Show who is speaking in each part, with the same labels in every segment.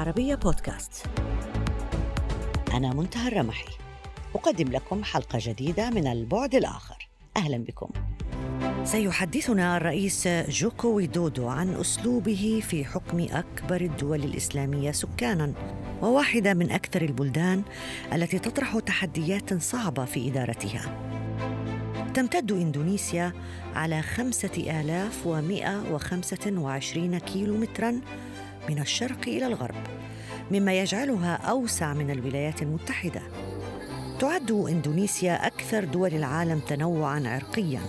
Speaker 1: العربية بودكاست. أنا منتهى الرمحي. أقدم لكم حلقة جديدة من البعد الآخر. أهلا بكم. سيحدثنا الرئيس جوكو ويدودو عن أسلوبه في حكم أكبر الدول الإسلامية سكانا وواحدة من أكثر البلدان التي تطرح تحديات صعبة في إدارتها. تمتد إندونيسيا على خمسة آلاف ومئة وخمسة وعشرين كيلو متراً من الشرق إلى الغرب مما يجعلها أوسع من الولايات المتحدة. تعد إندونيسيا أكثر دول العالم تنوعاً عرقياً.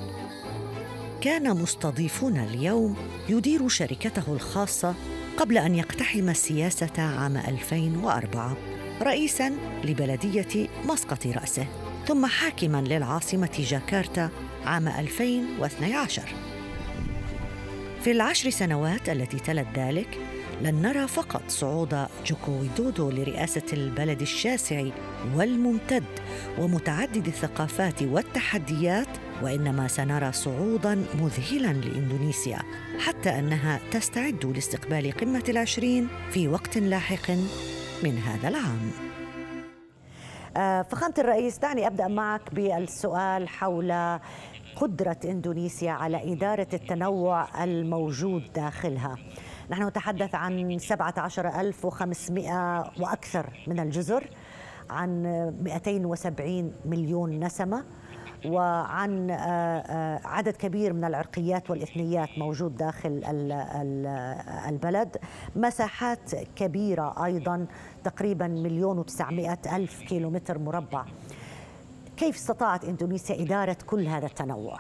Speaker 1: كان مستضيفنا اليوم يدير شركته الخاصة قبل أن يقتحم السياسة عام 2004 رئيساً لبلدية مسقط رأسه ثم حاكما للعاصمة جاكرتا عام 2012 في العشر سنوات التي تلت ذلك لن نرى فقط صعود جوكو ويدودو لرئاسة البلد الشاسع والممتد ومتعدد الثقافات والتحديات وإنما سنرى صعودا مذهلا لإندونيسيا حتى أنها تستعد لاستقبال قمة العشرين في وقت لاحق من هذا العام. آه، فخامة الرئيس دعني أبدأ معك بالسؤال حول قدرة إندونيسيا على إدارة التنوع الموجود داخلها. نحن نتحدث عن 17500 وأكثر من الجزر عن 270 مليون نسمة وعن آه، آه، عدد كبير من العرقيات والإثنيات موجود داخل البلد مساحات كبيرة أيضا تقريبا مليون وتسعمائة ألف كيلومتر مربع كيف استطاعت إندونيسيا إدارة كل هذا التنوع؟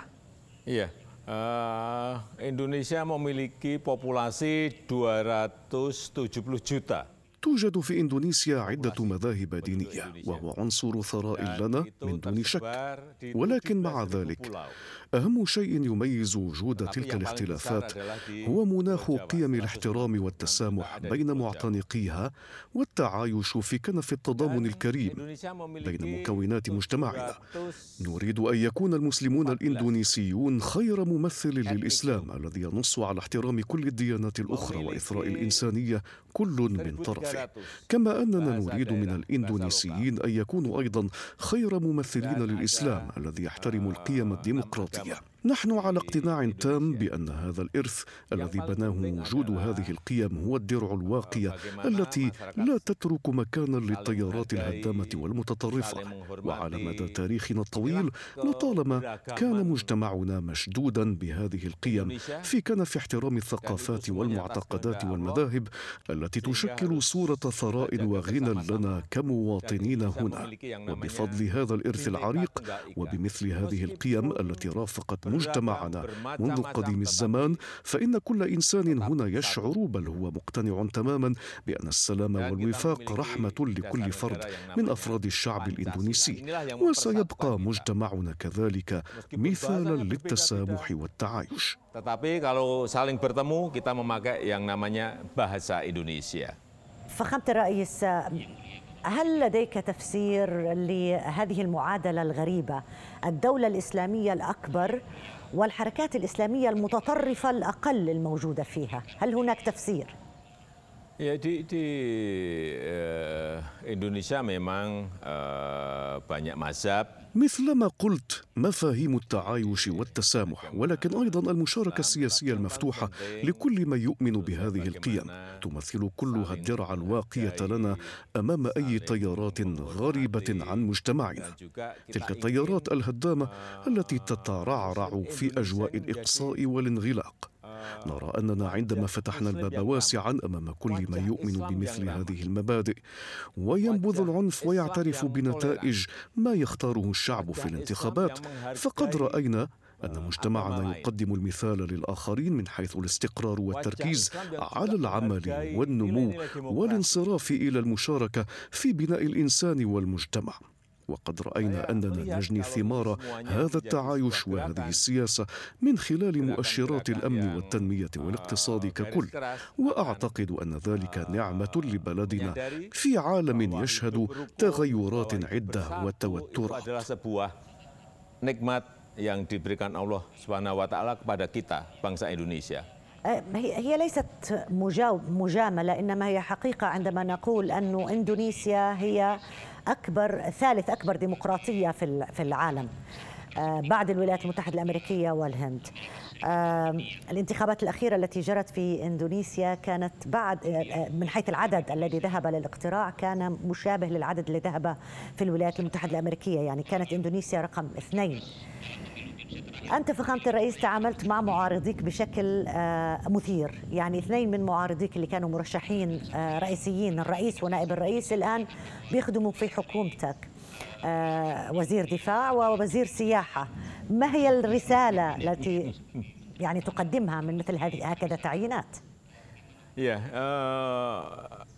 Speaker 2: Iya, uh, Indonesia memiliki populasi 270 juta.
Speaker 3: توجد في إندونيسيا عدة مذاهب دينية وهو عنصر ثراء لنا من دون شك. ولكن مع ذلك أهم شيء يميز وجود تلك الاختلافات هو مناخ قيم الاحترام والتسامح بين معتنقيها والتعايش في كنف التضامن الكريم بين مكونات مجتمعنا نريد أن يكون المسلمون الإندونيسيون خير ممثل للإسلام الذي ينص على احترام كل الديانات الأخرى وإثراء الإنسانية كل من طرفه. كما أننا نريد من الإندونيسيين أن يكونوا أيضا خير ممثلين للإسلام الذي يحترم القيم الديمقراطية. Yeah. نحن على اقتناع تام بأن هذا الإرث الذي بناه وجود هذه القيم هو الدرع الواقية التي لا تترك مكانا للتيارات الهدامة والمتطرفة. وعلى مدى تاريخنا الطويل لطالما كان مجتمعنا مشدودا بهذه القيم في كنف احترام الثقافات والمعتقدات والمذاهب التي تشكل صورة ثراء وغنى لنا كمواطنين هنا. وبفضل هذا الإرث العريق وبمثل هذه القيم التي رافقت مجتمعنا منذ قديم الزمان فإن كل إنسان هنا يشعر بل هو مقتنع تماما بأن السلام والوفاق رحمة لكل فرد من أفراد الشعب الإندونيسي. وسيبقى مجتمعنا كذلك مثالا للتسامح والتعايش.
Speaker 2: Tetapi kalau saling bertemu kita memakai yang namanya bahasa Indonesia.
Speaker 1: فخامة الرئيس هل لديك تفسير لهذه المعادلة الغريبة؟ الدولة الإسلامية الأكبر والحركات الإسلامية المتطرفة الأقل الموجودة فيها هل هناك تفسير؟
Speaker 2: Ya di, di uh, Indonesia memang uh, banyak mazhab.
Speaker 3: مثلما قلت مفاهيم التعايش والتسامح ولكن أيضا المشاركة السياسية المفتوحة لكل من يؤمن بهذه القيم. تمثل كلها الدرع الواقية لنا أمام أي تيارات غريبة عن مجتمعنا. تلك التيارات الهدامة التي تترعرع في أجواء الإقصاء والانغلاق. نرى أننا عندما فتحنا الباب واسعا أمام كل من يؤمن بمثل هذه المبادئ وينبذ العنف ويعترف بنتائج ما يختاره الشعب في الانتخابات فقد رأينا أن مجتمعنا يقدم المثال للآخرين من حيث الاستقرار والتركيز على العمل والنمو والانصراف إلى المشاركة في بناء الإنسان والمجتمع. وقد رأينا أننا نجني ثمار هذا التعايش وهذه السياسة من خلال مؤشرات الأمن والتنمية والاقتصاد ككل. وأعتقد أن ذلك نعمة لبلدنا في عالم يشهد تغيرات عدة وتوترات
Speaker 2: nikmat yang diberikan Allah Subhanahu wa taala kepada kita bangsa Indonesia.
Speaker 1: هي ليست مجاملة إنما هي حقيقة عندما نقول أن إندونيسيا هي أكبر ثالث أكبر ديمقراطية في العالم آه، بعد الولايات المتحدة الأمريكية والهند. الانتخابات الأخيرة التي جرت في إندونيسيا كانت بعد آه، آه، من حيث العدد الذي ذهب للاقتراع كان مشابه للعدد الذي ذهب في الولايات المتحدة الأمريكية. يعني كانت إندونيسيا رقم اثنين. أنت فخامة الرئيس تعاملت مع معارضيك بشكل مثير يعني اثنين من معارضيك اللي كانوا مرشحين رئيسيين الرئيس ونائب الرئيس الآن بيخدموا في حكومتك آه، وزير دفاع ووزير سياحة ما هي الرسالة التي يعني تقدمها من مثل هذه هكذا تعيينات؟
Speaker 3: yeah, uh...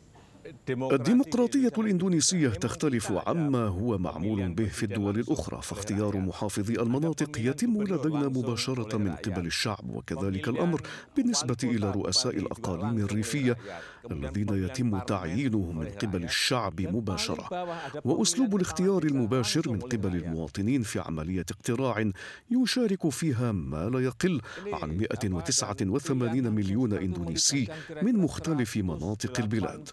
Speaker 3: الديمقراطية الإندونيسية تختلف عما هو معمول به في الدول الأخرى فاختيار محافظي المناطق يتم لدينا مباشرة من قبل الشعب وكذلك الأمر بالنسبة إلى رؤساء الأقاليم الريفية. الذين يتم تعيينهم من قبل الشعب مباشرة. وأسلوب الاختيار المباشر من قبل المواطنين في عملية اقتراع يشارك فيها ما لا يقل عن 189 مليون إندونيسي من مختلف مناطق البلاد.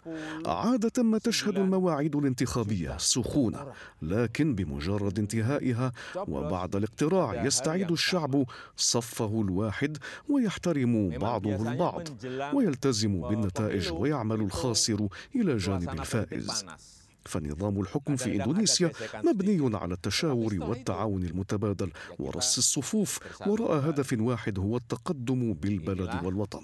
Speaker 3: عادة ما تشهد المواعيد الانتخابية سخونة لكن بمجرد انتهائها وبعد الاقتراع يستعيد الشعب صفه الواحد ويحترم بعضه البعض ويلتزم بالنتائج ويعمل الخاسر إلى جانب الفائز. فنظام الحكم في إندونيسيا مبني على التشاور والتعاون المتبادل ورص الصفوف وراء هدف واحد هو التقدم بالبلد والوطن.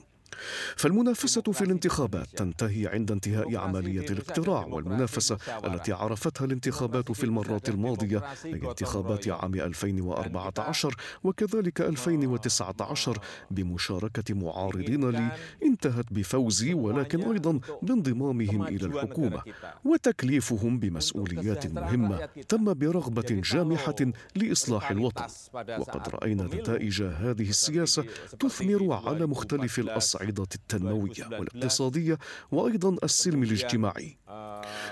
Speaker 3: فالمنافسة في الانتخابات تنتهي عند انتهاء عملية الاقتراع والمنافسة التي عرفتها الانتخابات في المرات الماضية أي انتخابات عام 2014 وكذلك 2019 بمشاركة معارضين لي انتهت بفوزي ولكن أيضا بانضمامهم إلى الحكومة وتكليفهم بمسؤوليات مهمة تم برغبة جامحة لإصلاح الوطن. وقد رأينا نتائج هذه السياسة تثمر على مختلف الأصعدة الصعيدة التنموية والاقتصادية وأيضا السلم الاجتماعي.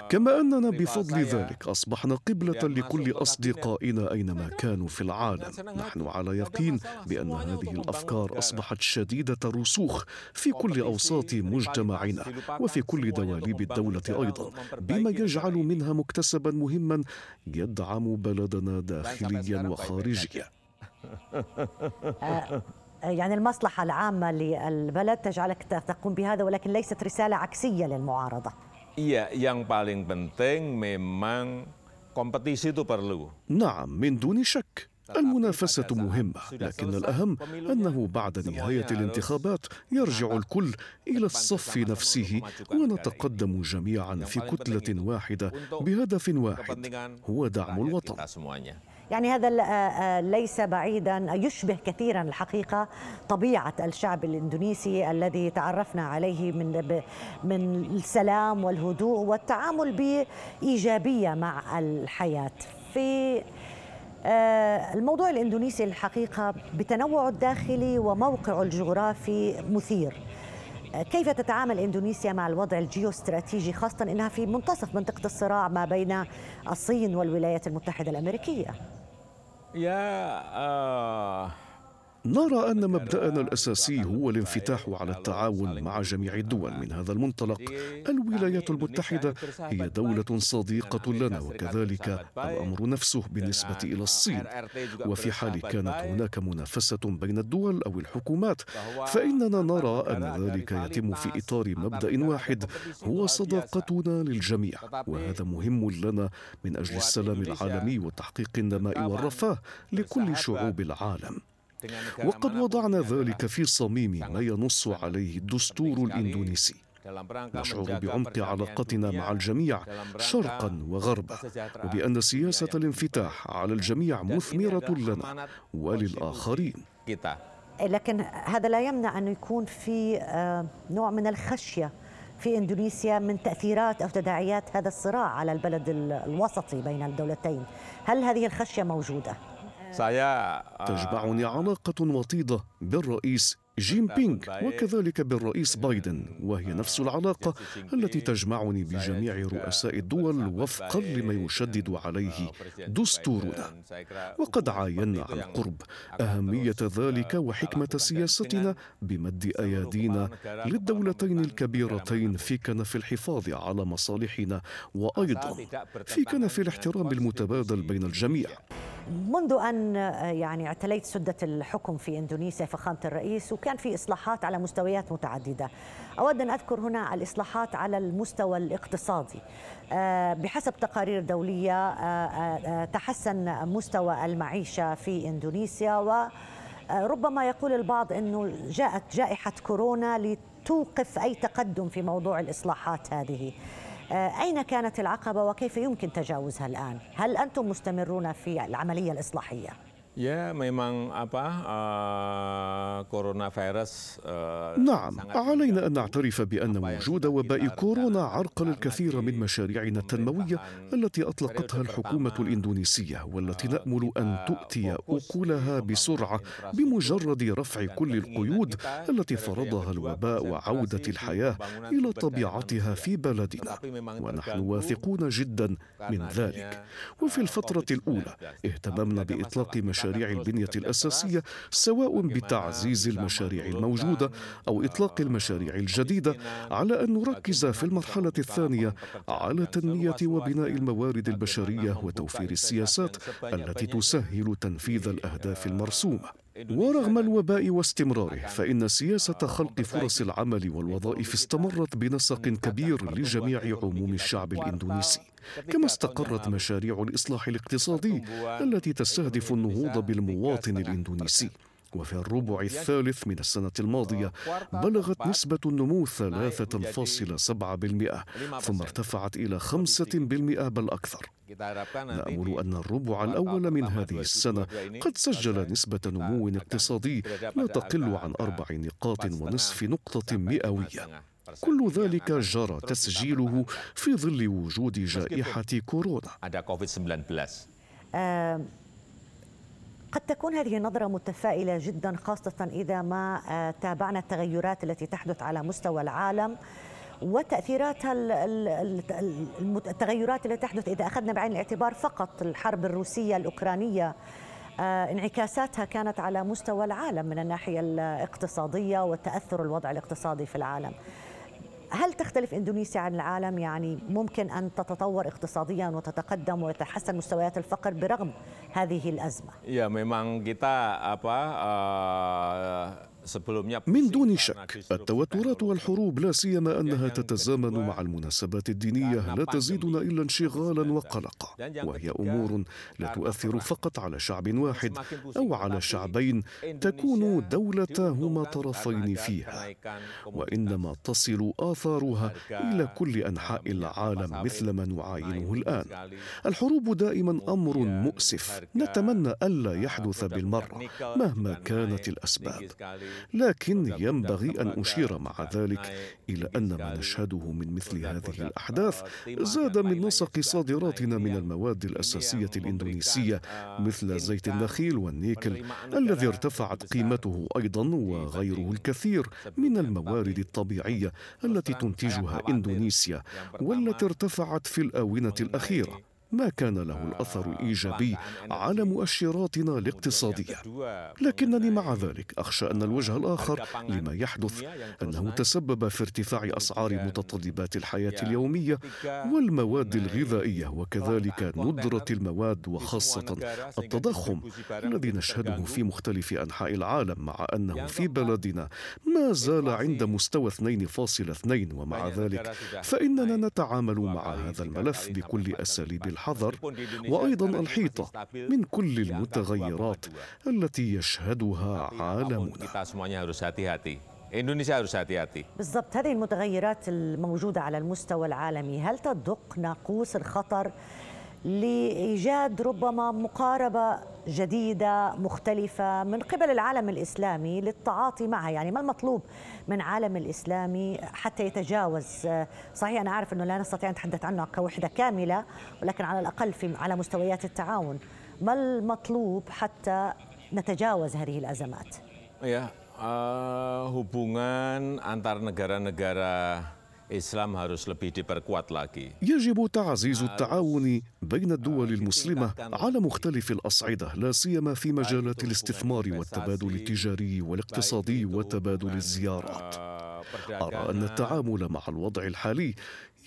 Speaker 3: كما أننا بفضل ذلك أصبحنا قبلة لكل أصدقائنا أينما كانوا في العالم. نحن على يقين بأن هذه الأفكار أصبحت شديدة الرسوخ في كل أوساط مجتمعنا وفي كل دواليب الدولة أيضا. بما يجعل منها مكتسبا مهما يدعم بلدنا داخليا وخارجيا.
Speaker 1: آه، يعني المصلحة العامة للبلد تجعلك تقوم بهذا ولكن ليست رسالة عكسية للمعارضة.
Speaker 2: Iya, yang paling penting memang kompetisi itu perlu.
Speaker 3: نعم من دون شك المنافسة مهمة لكن الأهم أنه بعد نهاية الانتخابات يرجع الكل إلى الصف نفسه ونتقدم جميعا في كتلة واحدة بهدف واحد هو دعم الوطن
Speaker 1: يعني هذا ليس بعيدا يشبه كثيرا الحقيقة طبيعة الشعب الإندونيسي الذي تعرفنا عليه من من السلام والهدوء والتعامل بإيجابية مع الحياة. في الموضوع الإندونيسي الحقيقة بتنوعه الداخلي وموقعه الجغرافي مثير. كيف تتعامل إندونيسيا مع الوضع الجيوستراتيجي خاصة إنها في منتصف منطقة الصراع ما بين الصين والولايات المتحدة الأمريكية؟
Speaker 3: يا آه نرى أن مبدأنا الأساسي هو الانفتاح على التعاون مع جميع الدول من هذا المنطلق. الولايات المتحدة هي دولة صديقة لنا وكذلك الأمر نفسه بالنسبة إلى الصين. وفي حال كانت هناك منافسة بين الدول أو الحكومات فإننا نرى أن ذلك يتم في إطار مبدأ واحد هو صداقتنا للجميع. وهذا مهم لنا من أجل السلام العالمي وتحقيق النماء والرفاه لكل شعوب العالم. وقد وضعنا ذلك في صميم ما ينص عليه الدستور الاندونيسي. نشعر بعمق علاقتنا مع الجميع شرقا وغربا. وبأن سياسة الانفتاح على الجميع مثمرة لنا وللآخرين.
Speaker 1: لكن هذا لا يمنع أن يكون في آه، نوع من الخشية في إندونيسيا من تأثيرات أو تداعيات هذا الصراع على البلد الوسطي بين الدولتين، هل هذه الخشية موجودة؟
Speaker 3: تجمعني علاقة وطيدة بالرئيس جيم بينغ وكذلك بالرئيس بايدن وهي نفس العلاقة التي تجمعني بجميع رؤساء الدول وفقا لما يشدد عليه دستورنا. وقد عاينا عن قرب أهمية ذلك وحكمة سياستنا بمد أيادينا للدولتين الكبيرتين في كنف الحفاظ على مصالحنا وأيضا في كنف الاحترام المتبادل بين الجميع.
Speaker 1: منذ أن يعني اعتليت سدة الحكم في إندونيسيا فخامة الرئيس وكان في إصلاحات على مستويات متعددة. أود أن أذكر هنا الإصلاحات على المستوى الاقتصادي. آه، بحسب تقارير دولية آه، آه، تحسن مستوى المعيشة في إندونيسيا وربما يقول البعض أنه جاءت جائحة كورونا لتوقف أي تقدم في موضوع الإصلاحات هذه. آه، أين كانت العقبة وكيف يمكن تجاوزها الآن؟ هل أنتم مستمرون في العملية الإصلاحية؟
Speaker 2: Ya, memang apa uh,
Speaker 3: فيروس uh, نعم علينا أن نعترف بأن وجود وباء كورونا عرقل الكثير من مشاريعنا التنموية التي أطلقتها الحكومة الإندونيسية والتي نأمل أن تؤتي أكلها بسرعة بمجرد رفع كل القيود التي فرضها الوباء وعودة الحياة إلى طبيعتها في بلدنا. ونحن واثقون جدا من ذلك. وفي الفترة الأولى اهتممنا بإطلاق مشاريع مشاريع البنية الأساسية سواء بتعزيز المشاريع الموجودة أو إطلاق المشاريع الجديدة على أن نركز في المرحلة الثانية على تنمية وبناء الموارد البشرية وتوفير السياسات التي تسهل تنفيذ الأهداف المرسومة. ورغم الوباء واستمراره فإن سياسة خلق فرص العمل والوظائف استمرت بنسق كبير لجميع عموم الشعب الإندونيسي كما استقرت مشاريع الإصلاح الاقتصادي التي تستهدف النهوض بالمواطن الإندونيسي. وفي الربع الثالث من السنة الماضية بلغت نسبة النمو 3.7% ثم ارتفعت إلى 5% بل أكثر. نأمل أن الربع الأول من هذه السنة قد سجل نسبة نمو اقتصادي لا تقل عن أربع نقاط ونصف نقطة مئوية. كل ذلك جرى تسجيله في ظل وجود جائحة كورونا.
Speaker 1: قد تكون هذه نظرة متفائلة جدا خاصة إذا ما آه، تابعنا التغيرات التي تحدث على مستوى العالم وتأثيراتها التغيرات التي تحدث إذا أخذنا بعين الاعتبار فقط الحرب الروسية الأوكرانية آه، انعكاساتها كانت على مستوى العالم من الناحية الاقتصادية وتأثر الوضع الاقتصادي في العالم. هل تختلف إندونيسيا عن العالم يعني ممكن أن تتطور اقتصاديا وتتقدم ويتحسن مستويات الفقر برغم هذه الأزمة؟
Speaker 2: Ya memang kita apa uh,
Speaker 3: من دون شك التوترات والحروب لا سيما أنها تتزامن مع المناسبات الدينية لا تزيدنا إلا انشغالا وقلقا وهي أمور لا تؤثر فقط على شعب واحد أو على شعبين تكون دولتاهما طرفين فيها وإنما تصل آثارها إلى كل أنحاء العالم مثل ما نعاينه الآن. الحروب دائما أمر مؤسف نتمنى ألا يحدث بالمرة مهما كانت الأسباب. لكن ينبغي أن أشير مع ذلك إلى أن ما نشهده من مثل هذه الأحداث زاد من نسق صادراتنا من المواد الأساسية الإندونيسية مثل زيت النخيل والنيكل الذي ارتفعت قيمته أيضا وغيره الكثير من الموارد الطبيعية التي تنتجها إندونيسيا والتي ارتفعت في الآونة الأخيرة. ما كان له الأثر الإيجابي على مؤشراتنا الاقتصادية. لكنني مع ذلك أخشى أن الوجه الآخر لما يحدث أنه تسبب في ارتفاع أسعار متطلبات الحياة اليومية والمواد الغذائية وكذلك ندرة المواد وخاصة التضخم الذي نشهده في مختلف أنحاء العالم مع أنه في بلدنا ما زال عند مستوى 2.2 ومع ذلك فإننا نتعامل مع هذا الملف بكل أساليب الحياة. الحذر وأيضا الحيطه من كل المتغيرات التي يشهدها عالمنا
Speaker 1: Indonesia harus hati-hati. بالضبط هذه المتغيرات الموجودة على المستوى العالمي هل تدق ناقوس الخطر لإيجاد ربما مقاربة جديدة مختلفة من قبل العالم الإسلامي للتعاطي معها، يعني ما المطلوب من عالم الإسلامي حتى يتجاوز؟ صحيح أنا عارف إنه لا نستطيع أن نتحدث عنه كوحده كاملة ولكن على الأقل في على مستويات التعاون، ما المطلوب حتى نتجاوز هذه الأزمات؟
Speaker 2: يا Uh, hubungan antar negara-negara
Speaker 3: يجب تعزيز التعاون بين الدول المسلمة على مختلف الأصعدة لا سيما في مجالات الاستثمار والتبادل التجاري والاقتصادي وتبادل الزيارات. أرى أن التعامل مع الوضع الحالي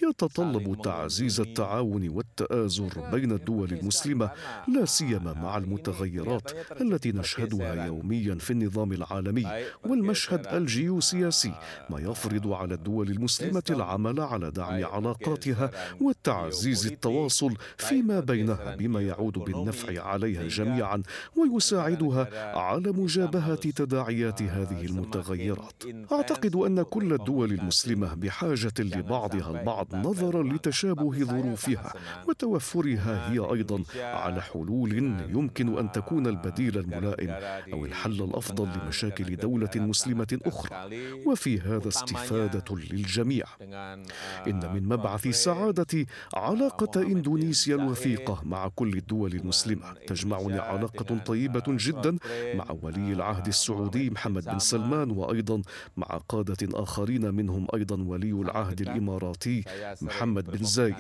Speaker 3: يتطلب تعزيز التعاون والتآزر بين الدول المسلمة لا سيما مع المتغيرات التي نشهدها يوميا في النظام العالمي والمشهد الجيوسياسي ما يفرض على الدول المسلمة العمل على دعم علاقاتها وتعزيز التواصل فيما بينها بما يعود بالنفع عليها جميعا ويساعدها على مجابهة تداعيات هذه المتغيرات. أعتقد أن كل الدول المسلمة بحاجة لبعضها البعض. نظرا لتشابه ظروفها وتوفرها هي أيضا. على حلول يمكن أن تكون البديل الملائم أو الحل الأفضل لمشاكل دولة مسلمة أخرى. وفي هذا استفادة للجميع. إن من مبعث سعاده علاقة إندونيسيا الوثيقة مع كل الدول المسلمة. تجمعني علاقة طيبة جدا مع ولي العهد السعودي محمد بن سلمان وأيضا مع قادة آخرين منهم أيضا ولي العهد الإماراتي محمد بن زايد.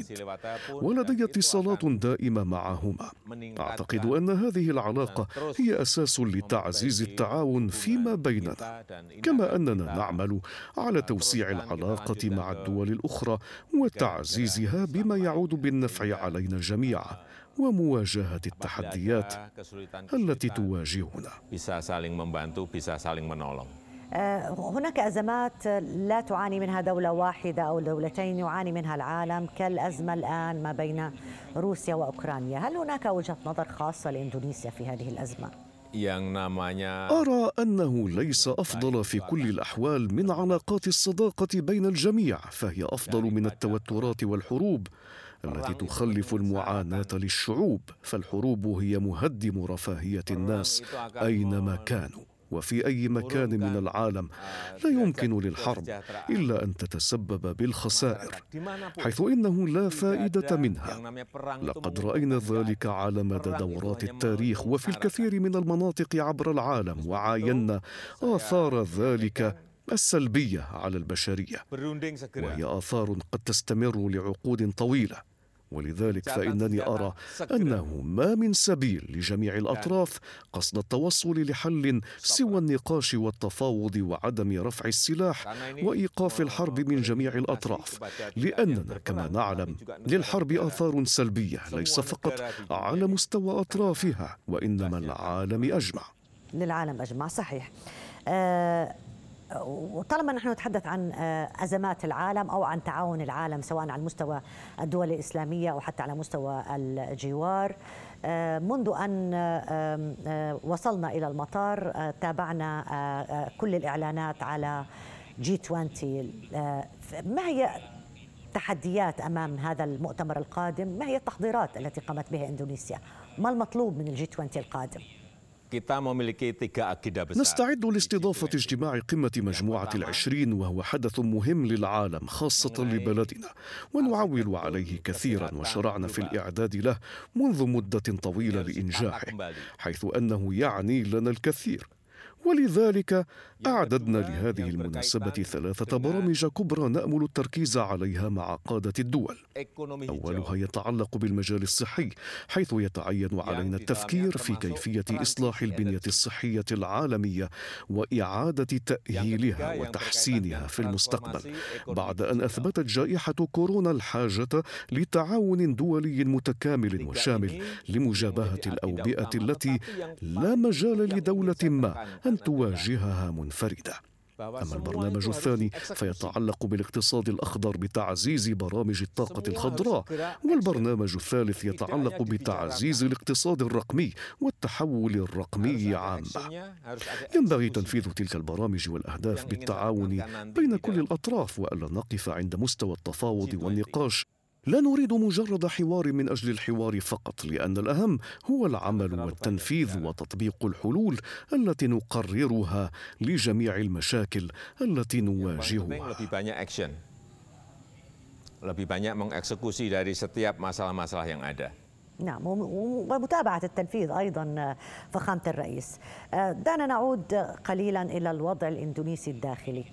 Speaker 3: ولدي اتصالات دائمة معهما. أعتقد أن هذه العلاقة هي أساس لتعزيز التعاون فيما بيننا. كما أننا نعمل على توسيع العلاقة مع الدول الأخرى وتعزيزها بما يعود بالنفع علينا جميعا ومواجهة التحديات التي تواجهنا.
Speaker 1: هناك أزمات لا تعاني منها دولة واحدة أو دولتين يعاني منها العالم كالأزمة الآن ما بين روسيا وأوكرانيا هل هناك وجهة نظر خاصة لإندونيسيا في هذه الأزمة؟
Speaker 3: أرى أنه ليس أفضل في كل الأحوال من علاقات الصداقة بين الجميع فهي أفضل من التوترات والحروب التي تخلف المعاناة للشعوب فالحروب هي مهدم رفاهية الناس أينما كانوا وفي أي مكان من العالم لا يمكن للحرب إلا أن تتسبب بالخسائر حيث إنه لا فائدة منها. لقد رأينا ذلك على مدى دورات التاريخ وفي الكثير من المناطق عبر العالم وعاينا آثار ذلك السلبية على البشرية. وهي آثار قد تستمر لعقود طويلة. ولذلك فإنني أرى أنه ما من سبيل لجميع الأطراف قصد التوصل لحل سوى النقاش والتفاوض وعدم رفع السلاح وإيقاف الحرب من جميع الأطراف. لأننا كما نعلم للحرب آثار سلبية ليس فقط على مستوى أطرافها وإنما العالم أجمع.
Speaker 1: للعالم أجمع صحيح. أه وطالما نحن نتحدث عن آه، أزمات العالم أو عن تعاون العالم سواء على مستوى الدول الإسلامية أو حتى على مستوى الجوار آه، منذ أن آه، وصلنا إلى المطار تابعنا كل الإعلانات على جي 20 ما هي تحديات أمام هذا المؤتمر القادم؟ ما هي التحضيرات التي قامت بها إندونيسيا؟ ما المطلوب من الجي 20 القادم؟
Speaker 3: نستعد لاستضافة اجتماع قمة مجموعة العشرين وهو حدث مهم للعالم خاصة لبلدنا ونعول عليه كثيرا وشرعنا في الإعداد له منذ مدة طويلة لإنجاحه حيث أنه يعني لنا الكثير. ولذلك أعددنا لهذه المناسبة ثلاثة برامج كبرى نأمل التركيز عليها مع قادة الدول. أولها يتعلق بالمجال الصحي، حيث يتعين علينا التفكير في كيفية إصلاح البنية الصحية العالمية وإعادة تأهيلها وتحسينها في المستقبل، بعد أن أثبتت جائحة كورونا الحاجة لتعاون دولي متكامل وشامل لمجابهة الأوبئة التي لا مجال لدولة ما أن تواجهها منفردة. أما البرنامج الثاني فيتعلق بالاقتصاد الأخضر بتعزيز برامج الطاقة الخضراء والبرنامج الثالث يتعلق بتعزيز الاقتصاد الرقمي والتحول الرقمي عامة. ينبغي تنفيذ تلك البرامج والأهداف بالتعاون بين كل الأطراف وألا نقف عند مستوى التفاوض والنقاش لا نريد مجرد حوار من أجل الحوار فقط لأن الأهم هو العمل والتنفيذ وتطبيق الحلول التي نقررها لجميع المشاكل التي نواجهها.
Speaker 2: lebih banyak mengeksekusi dari setiap masalah-masalah yang ada.
Speaker 1: نعم ومتابعة التنفيذ أيضا فخامة الرئيس. دعنا نعود قليلا إلى الوضع الإندونيسي الداخلي.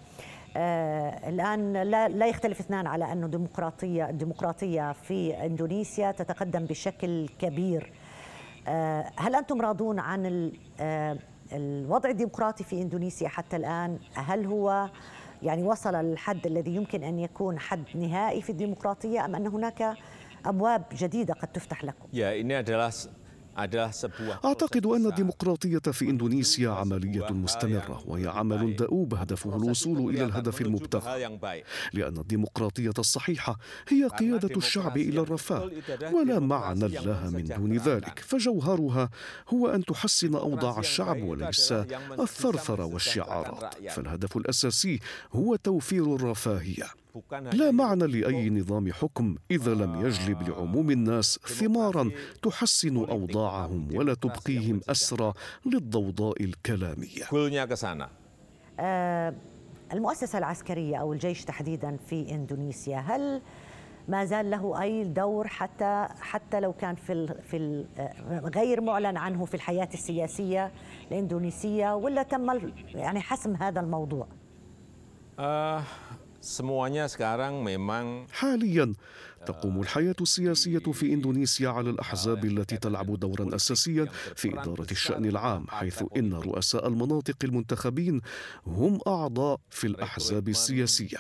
Speaker 1: آه الآن لا, لا يختلف اثنان على أنه ديمقراطيه الديمقراطية في إندونيسيا تتقدم بشكل كبير آه هل أنتم راضون عن آه الوضع الديمقراطي في إندونيسيا حتى الآن هل هو يعني وصل للحد الذي يمكن أن يكون حد نهائي في الديمقراطية أم أن هناك أبواب جديدة قد تفتح لكم؟
Speaker 2: يا ini
Speaker 3: أعتقد أن الديمقراطية في إندونيسيا عملية مستمرة وهي عمل دؤوب هدفه الوصول إلى الهدف المبتغى لأن الديمقراطية الصحيحة هي قيادة الشعب إلى الرفاه ولا معنى لها من دون ذلك. فجوهرها هو أن تحسن أوضاع الشعب وليس الثرثرة والشعارات. فالهدف الأساسي هو توفير الرفاهية. لا معنى لأي نظام حكم إذا لم يجلب لعموم الناس ثمارا تحسن أوضاعهم ولا تبقيهم أسرى للضوضاء الكلامية.
Speaker 1: آه المؤسسة العسكرية أو الجيش تحديدا في إندونيسيا هل ما زال له أي دور حتى حتى لو كان في ال في ال غير معلن عنه في الحياة السياسية الإندونيسية ولا تم يعني حسم هذا الموضوع؟
Speaker 3: آه حاليا تقوم الحياة السياسية في إندونيسيا على الأحزاب التي تلعب دورا أساسيا في إدارة الشأن العام حيث إن رؤساء المناطق المنتخبين هم أعضاء في الأحزاب السياسية.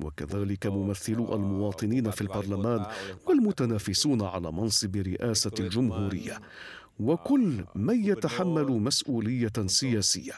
Speaker 3: وكذلك ممثلو المواطنين في البرلمان والمتنافسون على منصب رئاسة الجمهورية. وكل من يتحمل مسؤولية سياسية.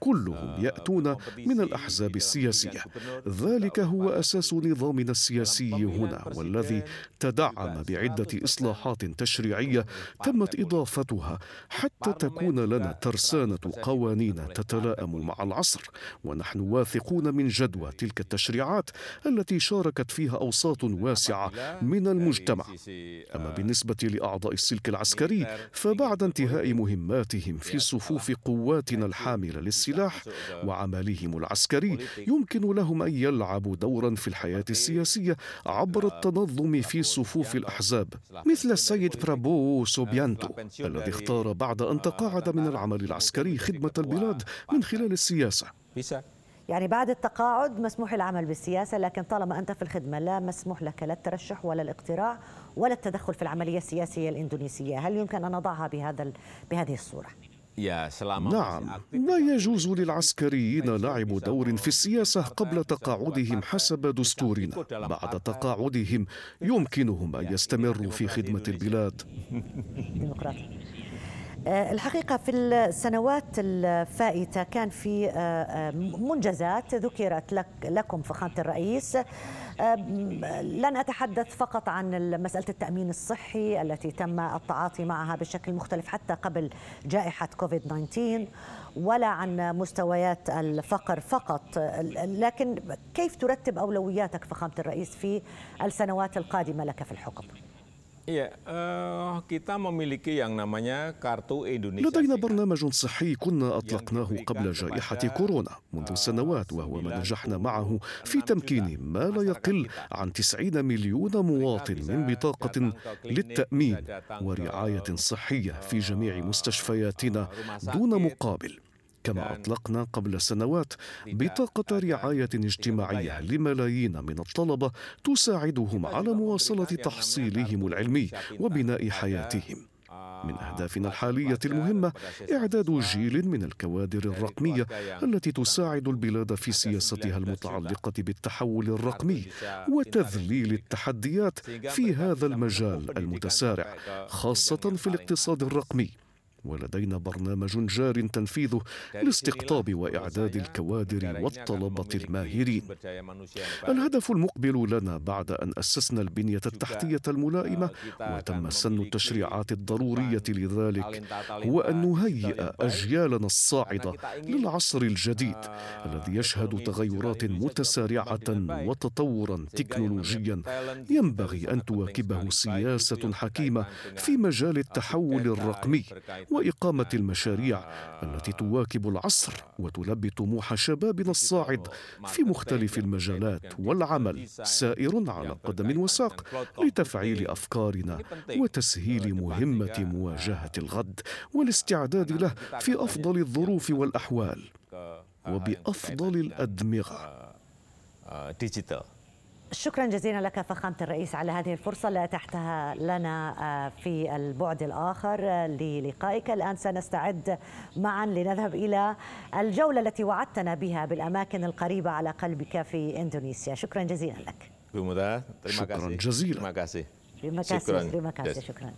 Speaker 3: كلهم يأتون من الأحزاب السياسية. ذلك هو أساس نظامنا السياسي هنا والذي تدعم بعدة إصلاحات تشريعية تمت إضافتها حتى تكون لنا ترسانة قوانين تتلائم مع العصر ونحن واثقون من جدوى تلك التشريعات التي شاركت فيها أوساط واسعة من المجتمع. أما بالنسبة لأعضاء السلك العسكري فبعد انتهاء مهماتهم في صفوف قواتنا الحاملة للسياسة السلاح وعملهم العسكري. يمكن لهم أن يلعبوا دورا في الحياة السياسية عبر التنظم في صفوف الأحزاب مثل السيد برابو سوبيانتو الذي اختار بعد أن تقاعد من العمل العسكري خدمة البلاد من خلال السياسة.
Speaker 1: يعني بعد التقاعد مسموح العمل بالسياسة لكن طالما أنت في الخدمة لا مسموح لك لا الترشح ولا الاقتراع ولا التدخل في العملية السياسية الإندونيسية، هل يمكن أن نضعها بهذا بهذه الصورة؟
Speaker 3: نعم. لا يجوز للعسكريين لعب دور في السياسة قبل تقاعدهم حسب دستورنا. بعد تقاعدهم يمكنهم أن يستمروا في خدمة البلاد.
Speaker 1: الحقيقة في السنوات الفائتة كان في آه، آه، منجزات ذكرت لك لكم فخامة الرئيس لن أتحدث فقط عن مسألة التأمين الصحي التي تم التعاطي معها بشكل مختلف حتى قبل جائحة كوفيد 19 ولا عن مستويات الفقر فقط لكن كيف ترتب أولوياتك فخامة الرئيس في السنوات القادمة لك في الحكم؟
Speaker 3: Iya, uh, kita memiliki yang namanya kartu Indonesia. لدينا برنامج صحي كنا أطلقناه قبل جائحة كورونا منذ سنوات وهو ما نجحنا معه في تمكين ما لا يقل عن 90 مليون مواطن من بطاقة للتأمين ورعاية صحية في جميع مستشفياتنا دون مقابل. كما أطلقنا قبل سنوات بطاقة رعاية اجتماعية لملايين من الطلبة تساعدهم على مواصلة تحصيلهم العلمي وبناء حياتهم. من أهدافنا الحالية المهمة إعداد جيل من الكوادر الرقمية التي تساعد البلاد في سياستها المتعلقة بالتحول الرقمي وتذليل التحديات في هذا المجال المتسارع خاصة في الاقتصاد الرقمي. ولدينا برنامج جار تنفيذه لاستقطاب وإعداد الكوادر والطلبة الماهرين. الهدف المقبل لنا بعد أن أسسنا البنية التحتية الملائمة وتم سن التشريعات الضرورية لذلك هو أن نهيئ أجيالنا الصاعدة للعصر الجديد الذي يشهد تغيرات متسارعة وتطورا تكنولوجيا. ينبغي أن تواكبه سياسة حكيمة في مجال التحول الرقمي واقامه المشاريع التي تواكب العصر وتلبي طموح شبابنا الصاعد في مختلف المجالات والعمل سائر على قدم وساق لتفعيل افكارنا وتسهيل مهمه مواجهه الغد والاستعداد له في افضل الظروف والاحوال وبافضل الادمغه
Speaker 1: شكرا جزيلا لك فخامة الرئيس على هذه الفرصة اللي أتحتها لنا آه، في البعد الآخر للقائك. الآن سنستعد معا لنذهب إلى الجولة التي وعدتنا بها بالأماكن القريبة على قلبك في إندونيسيا. شكرا جزيلا لك.
Speaker 3: شكرا جزيلا.
Speaker 1: kasih terima kasih شكرا.